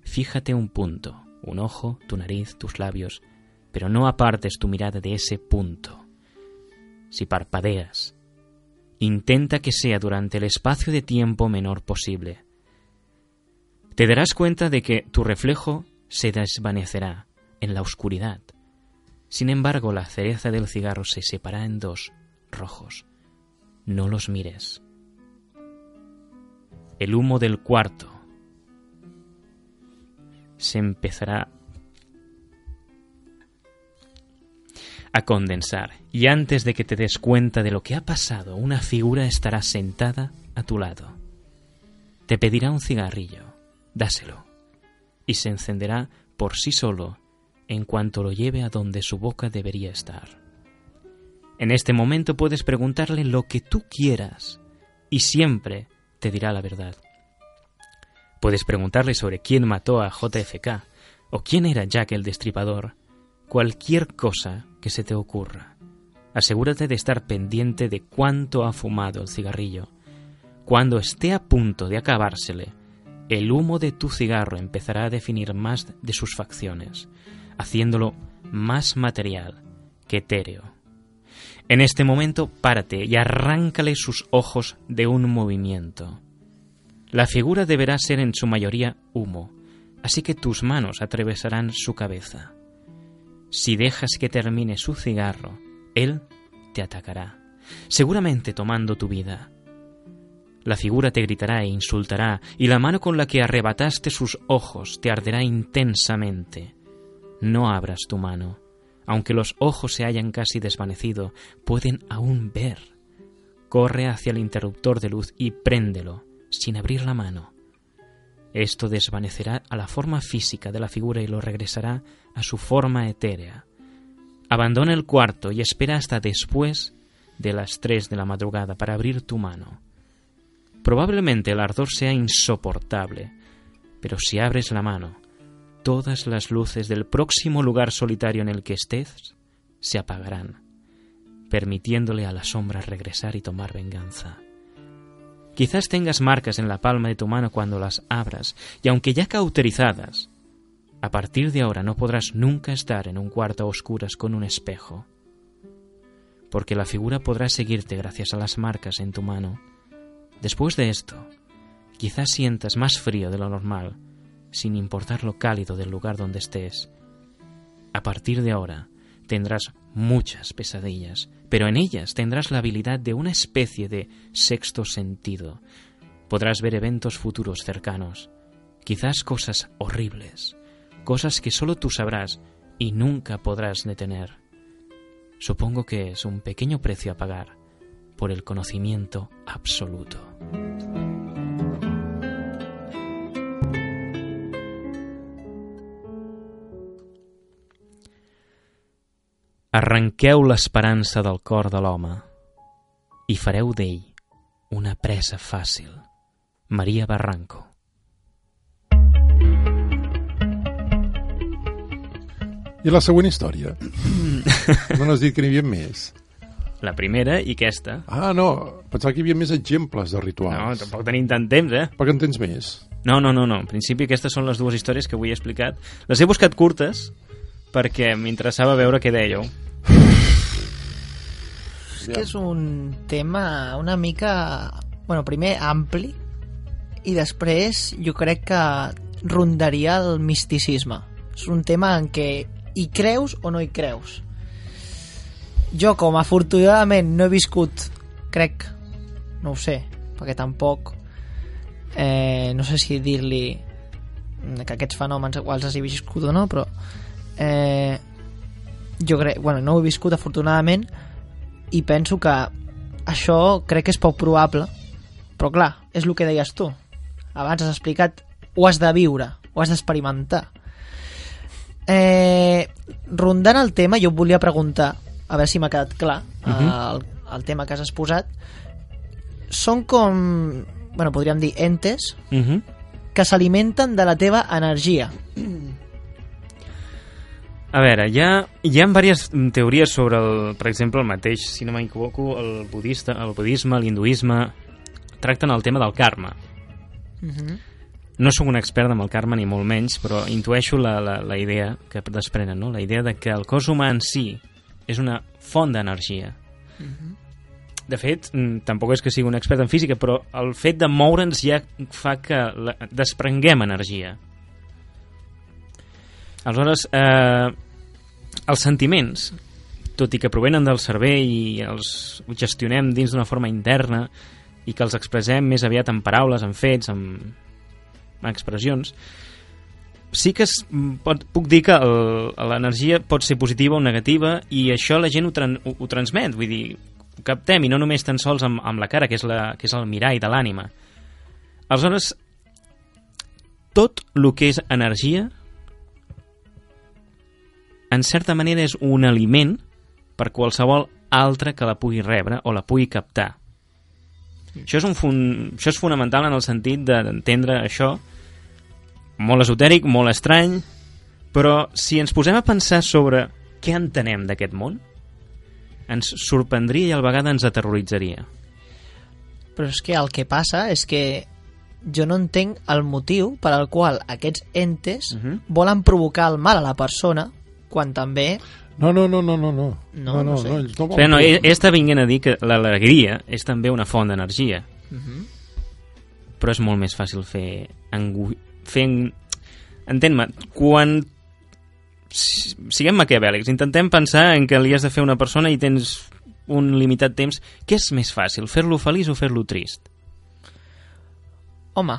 Fíjate un punto, un ojo, tu nariz, tus labios, pero no apartes tu mirada de ese punto. Si parpadeas, intenta que sea durante el espacio de tiempo menor posible. Te darás cuenta de que tu reflejo se desvanecerá en la oscuridad sin embargo, la cereza del cigarro se separa en dos rojos. No los mires. El humo del cuarto se empezará a condensar y antes de que te des cuenta de lo que ha pasado, una figura estará sentada a tu lado. Te pedirá un cigarrillo, dáselo, y se encenderá por sí solo en cuanto lo lleve a donde su boca debería estar. En este momento puedes preguntarle lo que tú quieras y siempre te dirá la verdad. Puedes preguntarle sobre quién mató a JFK o quién era Jack el Destripador, cualquier cosa que se te ocurra. Asegúrate de estar pendiente de cuánto ha fumado el cigarrillo. Cuando esté a punto de acabársele, el humo de tu cigarro empezará a definir más de sus facciones, haciéndolo más material que etéreo. En este momento párate y arráncale sus ojos de un movimiento. La figura deberá ser en su mayoría humo, así que tus manos atravesarán su cabeza. Si dejas que termine su cigarro, él te atacará, seguramente tomando tu vida. La figura te gritará e insultará, y la mano con la que arrebataste sus ojos te arderá intensamente. No abras tu mano. Aunque los ojos se hayan casi desvanecido, pueden aún ver. Corre hacia el interruptor de luz y préndelo, sin abrir la mano. Esto desvanecerá a la forma física de la figura y lo regresará a su forma etérea. Abandona el cuarto y espera hasta después de las tres de la madrugada para abrir tu mano. Probablemente el ardor sea insoportable, pero si abres la mano, todas las luces del próximo lugar solitario en el que estés se apagarán, permitiéndole a la sombra regresar y tomar venganza. Quizás tengas marcas en la palma de tu mano cuando las abras, y aunque ya cauterizadas, a partir de ahora no podrás nunca estar en un cuarto a oscuras con un espejo, porque la figura podrá seguirte gracias a las marcas en tu mano. Después de esto, quizás sientas más frío de lo normal, sin importar lo cálido del lugar donde estés. A partir de ahora, tendrás muchas pesadillas, pero en ellas tendrás la habilidad de una especie de sexto sentido. Podrás ver eventos futuros cercanos, quizás cosas horribles, cosas que solo tú sabrás y nunca podrás detener. Supongo que es un pequeño precio a pagar por el conocimiento absoluto. Arrenqueu l'esperança del cor de l'home i fareu d'ell una presa fàcil. Maria Barranco. I la següent història? no n'has dit que n'hi havia més? La primera i aquesta. Ah, no, pensava que hi havia més exemples de No, rituals. tampoc tenim tant temps, eh? Per què en tens més? No, no, no, no. En principi aquestes són les dues històries que avui he explicat. Les he buscat curtes perquè m'interessava veure què dèieu. És que és un tema una mica... Bueno, primer ampli i després jo crec que rondaria el misticisme. És un tema en què hi creus o no hi creus. Jo, com afortunadament no he viscut, crec, no ho sé, perquè tampoc eh, no sé si dir-li que aquests fenòmens els he viscut o no, però eh, jo crec, bueno, no ho he viscut afortunadament i penso que això crec que és poc probable però clar, és el que deies tu. Abans has explicat, ho has de viure ho has d'experimentar. Eh, rondant el tema jo et volia preguntar a veure si m'ha quedat clar uh -huh. el, el tema que has exposat. Són com bueno, podríem dir entes Uh -huh. que s'alimenten de la teva energia A veure, hi ha, hi ha diverses teories sobre, el, per exemple, el mateix, si no m'equivoco, el budista, el budisme, l'hinduisme, tracten el tema del karma. uh -huh. No sóc un expert amb el karma ni molt menys, però intueixo la, la, la idea que desprenen, no? la idea de que el cos humà en si és una font d'energia. De fet, mm, tampoc és que sigui un expert en física, però el fet de moure'ns ja fa que la, desprenguem energia. Aleshores, eh, els sentiments, tot i que provenen del cervell i els gestionem dins d'una forma interna i que els expressem més aviat en paraules, en fets, en, en expressions, sí que es, pot, puc dir que l'energia pot ser positiva o negativa i això la gent ho, tran, ho, ho transmet, vull dir, ho captem i no només tan sols amb, amb la cara, que és, la, que és el mirall de l'ànima. Aleshores, tot el que és energia en certa manera és un aliment per qualsevol altre que la pugui rebre o la pugui captar. Això és, un fun... això és fonamental en el sentit de- d'entendre això molt esotèric, molt estrany, però si ens posem a pensar sobre què entenem d'aquest món, ens sorprendria i al vegada ens aterroritzaria. Però és que el que passa és que jo no entenc el motiu per al qual aquests entes Mhm. volen provocar el mal a la persona quan també... No, no, no, no, no. No, No, no sé. no, ells no Però no, volen- ell, ell està vinguent a dir que l'alegria és també una font d'energia. Mhm. però és molt més fàcil fer... Engu... fer en... Entén-me, quan si- siguem maquiavèlics, intentem pensar en què li has de fer una persona i tens un limitat temps, què és més fàcil, fer-lo feliç o fer-lo trist? Home,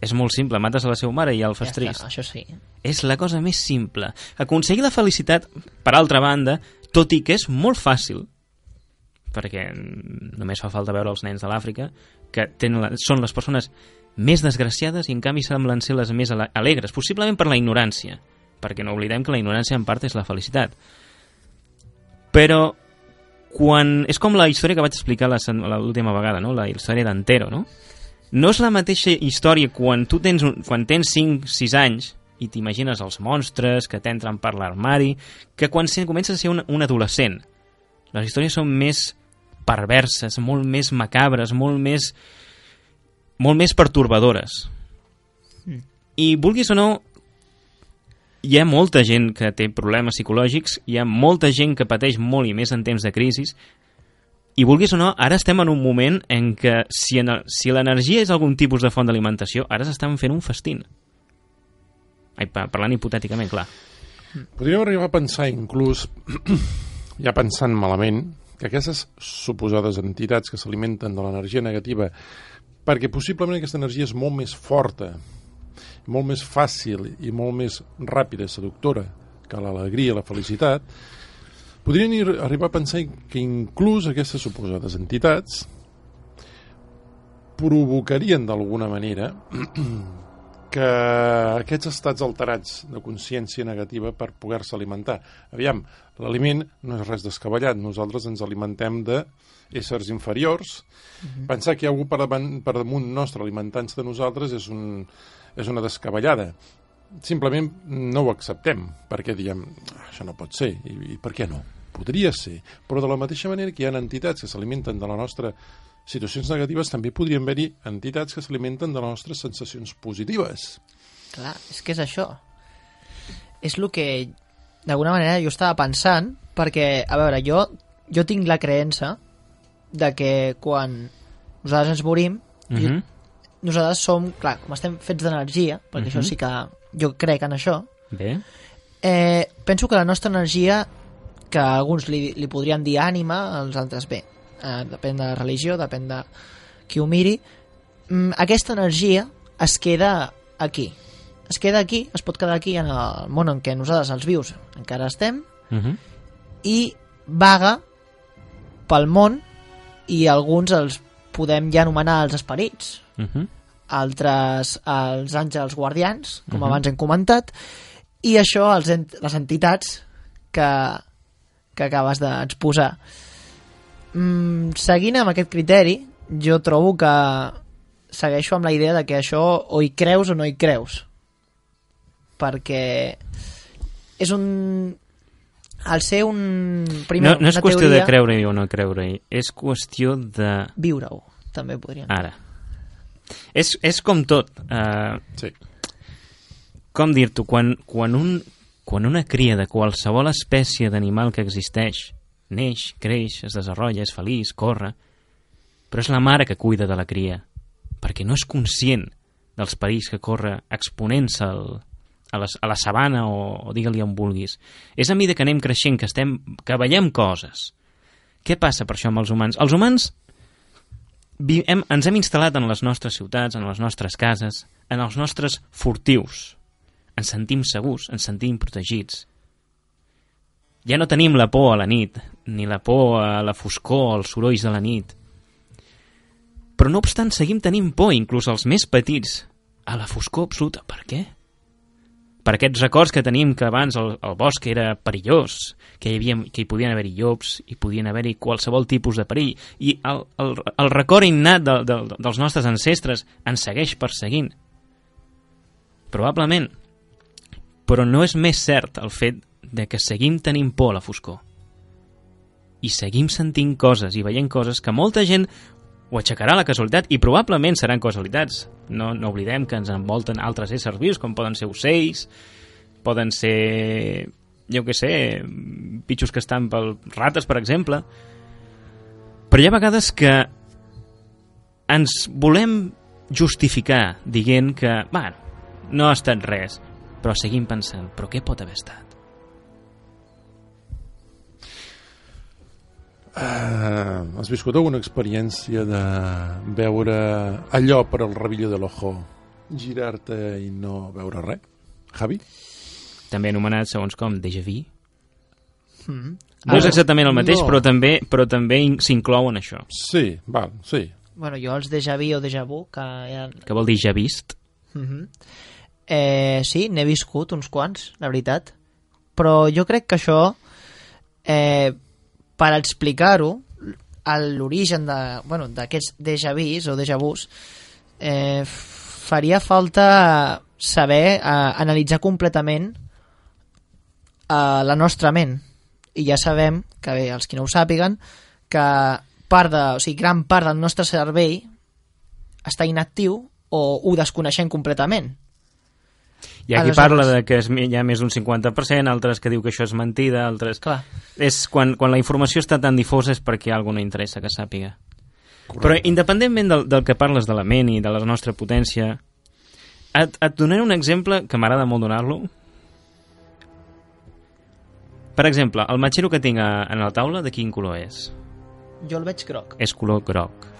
És molt simple, mates a la seva mare i ja el ja fas està, trist. això sí. És la cosa més simple. Aconseguir la felicitat, per altra banda, tot i que és molt fàcil, perquè només fa falta veure els nens de l'Àfrica, que tenen la, són les persones més desgraciades i en canvi semblen ser les més ale- alegres, possiblement per la ignorància, perquè no oblidem que la ignorància en part és la felicitat. Però quan... És com la història que vaig explicar l'última vegada, no? la història d'Antero, no? No és la mateixa història quan tu tens, un, quan tens 5-6 anys i t'imagines els monstres que t'entren per l'armari, que quan comences a ser un, un adolescent. Les històries són més perverses, molt més macabres, molt més molt més pertorbadores. I vulguis o no, hi ha molta gent que té problemes psicològics, hi ha molta gent que pateix molt i més en temps de crisi, i vulguis o no, ara estem en un moment en què si, en, si l'energia és algun tipus de font d'alimentació, ara s'estan fent un festín. Ai, pa- parlant hipotèticament, clar. Podríem arribar a pensar inclús, ja pensant malament, que aquestes suposades entitats que s'alimenten de l'energia negativa, perquè possiblement aquesta energia és molt més forta, molt més fàcil i molt més ràpida, seductora, que l'alegria, la felicitat, podrien arribar a pensar que inclús aquestes suposades entitats provocarien d'alguna manera que aquests estats alterats de consciència negativa per poder-se alimentar. Aviam, l'aliment no és res descabellat, nosaltres ens alimentem de éssers inferiors. Pensar que hi ha algú per, davant, per damunt nostre alimentant-se de nosaltres és, un, és una descabellada. Simplement no ho acceptem, perquè diem, "Ah, això no pot ser, i, i per què no? Podria ser, però de la mateixa manera que hi ha entitats que s'alimenten de la nostra situacions negatives, també podrien haver-hi entitats que s'alimenten de les nostres sensacions positives. Clar, és que és això. És el que, d'alguna manera, jo estava pensant, perquè, a veure, jo, jo tinc la creença de que quan nosaltres ens morim, Uh -huh. nosaltres som, clar, com estem fets d'energia, perquè Mhm. això sí que jo crec en això, Bé. eh, penso que la nostra energia, que alguns li, li podrien dir ànima, els altres bé, eh, depèn de la religió, depèn de qui ho miri, mm, aquesta energia es queda aquí. Es queda aquí, es pot quedar aquí en el món en què nosaltres, els vius, encara estem, Uh -huh. i vaga pel món i alguns els podem ja anomenar els esperits, Uh -huh. Altres els àngels guardians, com Mhm. abans hem comentat, i això els ent les entitats que, que acabes d'exposar. Mm, seguint amb aquest criteri, jo trobo que segueixo amb la idea de que això o hi creus o no hi creus. Perquè és un... Al ser un... Primer, No, no és qüestió teoria, de creure-hi o no creure-hi, és qüestió de... Viure-ho, també podríem dir. Ara. És, és com tot. Uh, Sí. com dir-t'ho? Quan, quan, un, quan una cria de qualsevol espècie d'animal que existeix neix, creix, es desenvolupa, és feliç, corre, però és la mare que cuida de la cria, perquè no és conscient dels perills que corre exponent-se al, a la, a la sabana o, o digue-li on vulguis. És a mesura que anem creixent, que, estem, que veiem coses. Què passa per això amb els humans? Els humans hem, ens hem instal·lat en les nostres ciutats, en les nostres cases, en els nostres furtius. Ens sentim segurs, ens sentim protegits. Ja no tenim la por a la nit, ni la por a la foscor, als sorolls de la nit. Però no obstant, seguim tenint por, inclús els més petits, a la foscor absoluta. Per què? Per aquests records que tenim que abans el, el bosc era perillós, que hi, havia, que hi podien haver-hi llops, i podien haver-hi qualsevol tipus de perill, i el, el, el record innat de, de, dels nostres ancestres ens segueix perseguint. Probablement. Però no és més cert el fet de que seguim tenint por a la foscor. I seguim sentint coses i veient coses que molta gent ho aixecarà la casualitat i probablement seran casualitats. No, no oblidem que ens envolten altres éssers vius, com poden ser ocells, poden ser, jo que sé, pitxos que estan pel rates, per exemple. Però hi ha vegades que ens volem justificar dient que, bueno, no ha estat res, però seguim pensant, però què pot haver estat? Uh, has viscut alguna experiència de veure allò per al rebilló de l'ojo, girar-te i no veure res? Javi? També anomenat, segons com, déjà vu. Mm. No és exactament el mateix, no. però també però també in- s'inclou en això. Sí, val, sí. Bueno, jo els déjà vu o déjà vu, que ja... Que vol dir ja vist? Mm -hmm. eh, sí, n'he viscut uns quants, la veritat. Però jo crec que això, eh, per explicar-ho, l'origen de, bueno, d'aquests déjà vus o déjà vus, eh, faria falta saber eh, analitzar completament eh, la nostra ment. I ja sabem, que bé, els qui no ho sàpiguen, que part de, o sigui, gran part del nostre cervell està inactiu o ho desconeixem completament. Hi ha qui parla de que és, hi ha més d'un 50%, altres que diu que això és mentida, altres... Clar. És quan, quan la informació està tan difosa és perquè algú no interessa que sàpiga. Però independentment del, del que parles de la ment i de la nostra potència, et, et donaré un exemple que m'agrada molt donar-lo. Per exemple, el matxero que tinc a, en la taula, de quin color és? Jo el veig groc. És color groc.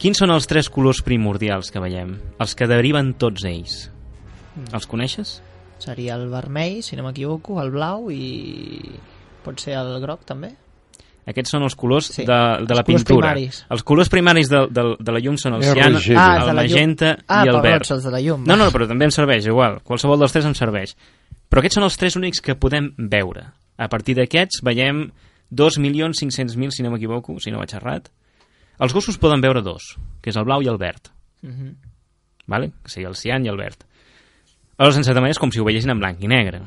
Quins són els tres colors primordials que veiem? Els que deriven tots ells. Els coneixes? Seria el vermell, si no m'equivoco, el blau i... pot ser el groc, també? Aquests són els colors Sí, de, de la pintura. primaris. Els colors primaris de, de, de la llum són el cian, Ah, el magenta Ah, i el verd. els de la llum. No, no, però també em serveix, igual. Qualsevol dels tres em serveix. Però aquests són els tres únics que podem veure. A partir d'aquests veiem 2.500.000, si no m'equivoco, si no vaig errat. Els gossos poden veure dos, que és el blau i el verd. Mhm. Vale? Que seria el cian i el verd. Aleshores, en certa manera, és com si ho veiessin en blanc i negre.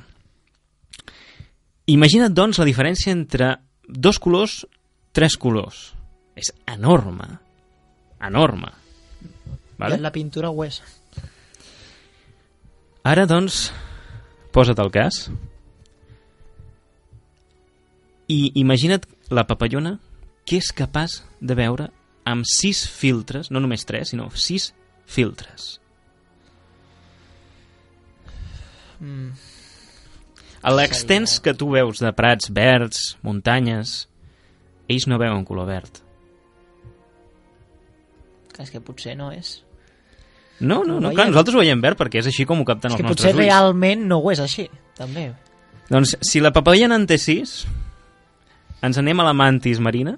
Imagina't, doncs, la diferència entre dos colors, tres colors. És enorme. Enorme. Vale? La pintura ho és. Ara, doncs, posa't al cas i imagina't la papallona que és capaç de veure amb sis filtres, no només tres, sinó sis filtres. Mm. A l'extens que tu veus de prats verds, muntanyes, ells no veuen color verd. Que és que potser no és. No, no, no, clar, nosaltres ho veiem verd perquè és així com ho capten És els que nostres potser ulls. realment no ho és així, també. Doncs si la papallona en té sis, ens anem a la mantis marina,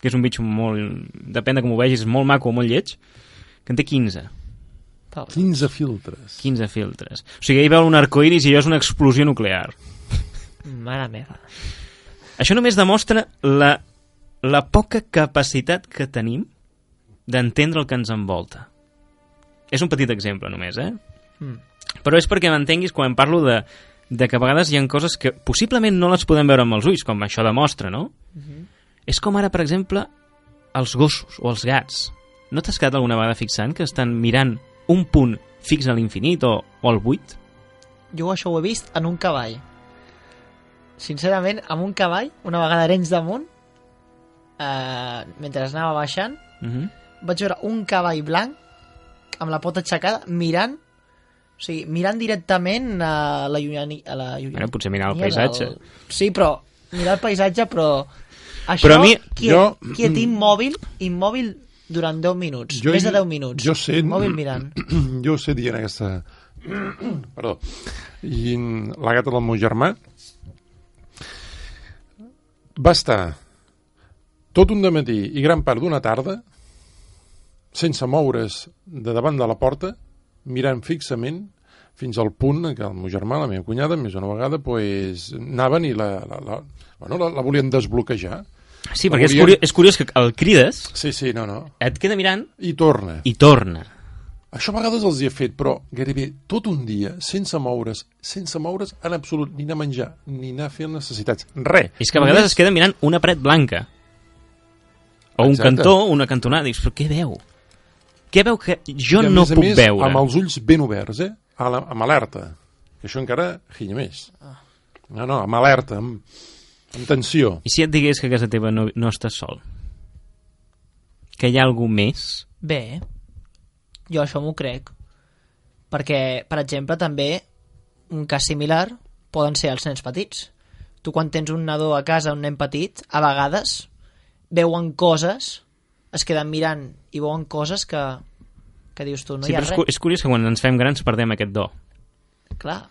que és un bitxo molt... depèn de com ho vegis, és molt maco o molt lleig, que en té 15. Pau. 15 filtres. 15 filtres. O sigui, ell veu un arcoiris i allò és una explosió nuclear. Mare meva. Això només demostra la, la poca capacitat que tenim d'entendre el que ens envolta. És un petit exemple només, eh? Mm. Però és perquè m'entenguis quan parlo de, de que a vegades hi ha coses que possiblement no les podem veure amb els ulls, com això demostra, no? És com ara, per exemple, els gossos o els gats. No t'has quedat alguna vegada fixant que estan mirant un punt fix a l'infinit o, o al buit? Jo això ho he vist en un cavall. Sincerament, amb un cavall, una vegada Arenys damunt, eh, mentre anava baixant, Uh -huh. vaig veure un cavall blanc amb la pota aixecada mirant O sigui, mirant directament a la llunyania... A la llunyania Bueno, potser mirar el paisatge. Del... Sí, però mirar el paisatge, però... Això, Però a mi- quiet, jo- quiet immòbil, immòbil durant 10 minuts, Jo- més de 10 minuts. jo sé- Immòbil mirant. jo sé dir en aquesta... Perdó. I la gata del meu germà va estar tot un matí i gran part d'una tarda sense moure's de davant de la porta, mirant fixament fins al punt que el meu germà, la meva cunyada, més una vegada, pues, anaven i la, la, la, bueno, la, la volien desbloquejar. Sí, perquè és curiós, és curiós que el crides, Sí, sí, no, no. et queda mirant I torna. i torna. Això a vegades els hi he fet, però gairebé tot un dia, sense moure's, sense moure's en absolut, ni anar a menjar, ni anar a fer necessitats. Res. És que a vegades es queda mirant una paret blanca. O un Exacte. cantó, una cantonada. Dius, però què veu? Què veu que jo I a no més a puc més, veure? amb els ulls ben oberts, eh? A la, amb alerta. Que això encara hilla més. No, no, amb alerta, amb, amb tensió. I si et digués que a casa teva no, no estàs sol? Que hi ha algú més? Bé, jo això m'ho crec. Perquè, per exemple, també un cas similar poden ser els nens petits. Tu quan tens un nadó a casa, un nen petit, a vegades veuen coses, es queden mirant i veuen coses que, que dius tu, no sí, hi ha però és, res. és curiós que quan ens fem grans perdem aquest do. Clar.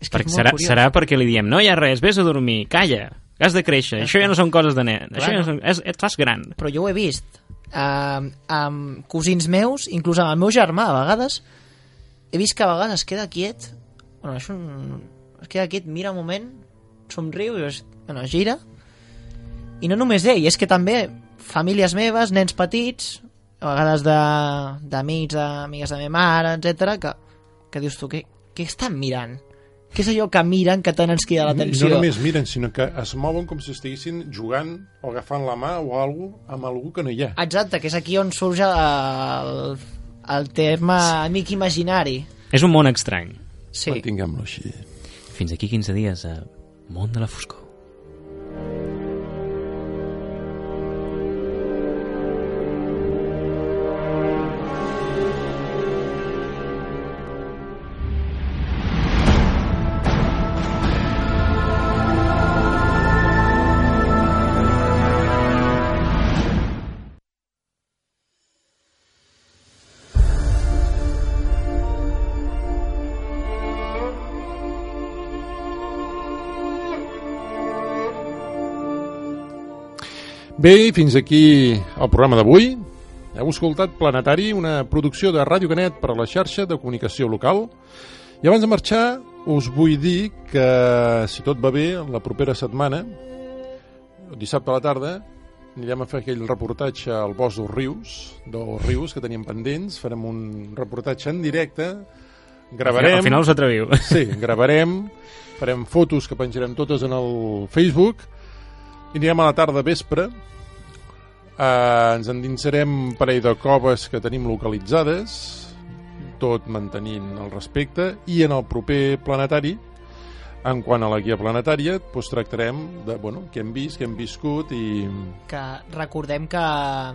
És que Perquè és serà, curiós. serà perquè li diem, no hi ha res, vés a dormir, calla, has de créixer, això ja no són coses de nen, Clar, això ja no. són, és, et fas gran. Però jo ho he vist. Uh, amb cosins meus, inclús amb el meu germà, a vegades, he vist que a vegades es queda quiet, bueno, un... es queda quiet, mira un moment, somriu i es, bueno, es gira, i no només ell, és que també famílies meves, nens petits, a vegades de- d'amics, d'amigues de meva mare, etc que, que dius tu, què, què estan mirant? Què és allò que miren que tant ens crida l'atenció? no només miren, sinó que es mouen com si estiguessin jugant o agafant la mà o algú amb algú que no hi ha. Exacte, que és aquí on surt el, el terme amic imaginari. És un món estrany. Sí. Mantinguem-lo així. Fins aquí 15 dies a Món de la Foscor. Bé, fins aquí el programa d'avui. Heu escoltat Planetari, una producció de Ràdio Canet per a la xarxa de comunicació local. I abans de marxar, us vull dir que, si tot va bé, la propera setmana, dissabte a la tarda, anirem a fer aquell reportatge al bosc dels rius, dels rius que teníem pendents, farem un reportatge en directe, gravarem... Al final us atreviu. Sí, gravarem, farem fotos que penjarem totes en el Facebook i anirem a la tarda vespre. Eh, ens endinsarem un parell de coves que tenim localitzades tot mantenint el respecte i en el proper planetari en quant a la guia planetària doncs tractarem de bueno, què hem vist, què hem viscut i Que recordem que,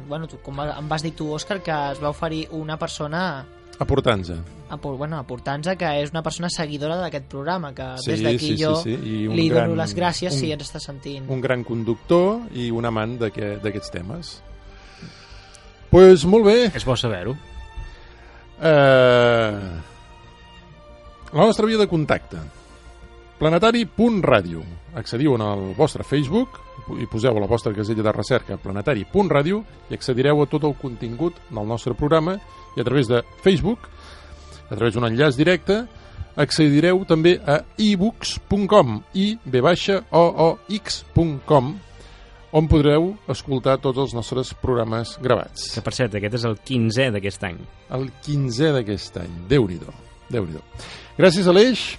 bueno, tu, com em vas dir tu, Òscar, que es va oferir una persona aportant-se. Apor- bueno, aportant-se que és una persona seguidora d'aquest programa, que Sí, des d'aquí sí, sí, jo sí, i un li gran- dono les gràcies un- si ens està sentint. un gran conductor i un amant d'aquest- d'aquests temes. Pues molt bé. És bo saber-ho. Eh, la nostra via de contacte. Planetari.ràdio accediu en el vostre Facebook i poseu a la vostra casella de recerca planetari.ràdio i accedireu a tot el contingut del nostre programa i a través de Facebook a través d'un enllaç directe accedireu també a ebooks.com i b o o x.com on podreu escoltar tots els nostres programes gravats Que, per cert, aquest és el 15è d'aquest any. el 15è d'aquest any. Déu-n'hi-do. déu nhi déu Gràcies, Aleix,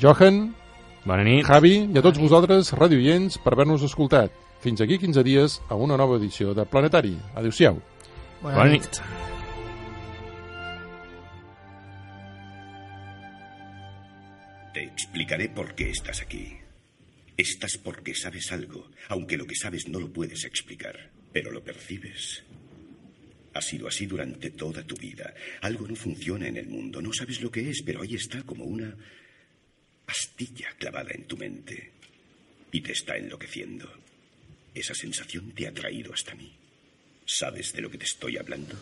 Johan, Bona nit. Javi i a tots vosaltres, radioients, per haver-nos escoltat. Fins aquí 15 dies a una nova edició de Planetari. Adéu-siau. Bona, Bona nit. nit. Te explicaré por qué estás aquí. Estás porque sabes algo, aunque lo que sabes no lo puedes explicar, pero lo percibes. Ha sido así durante toda tu vida. Algo no funciona en el mundo. No sabes lo que es, pero ahí está como una pastilla clavada en tu mente y te está enloqueciendo. Esa sensación te ha traído hasta mí. ¿Sabes de lo que te estoy hablando?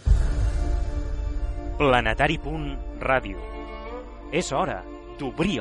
Planetari.radio Radio. És hora d'obrir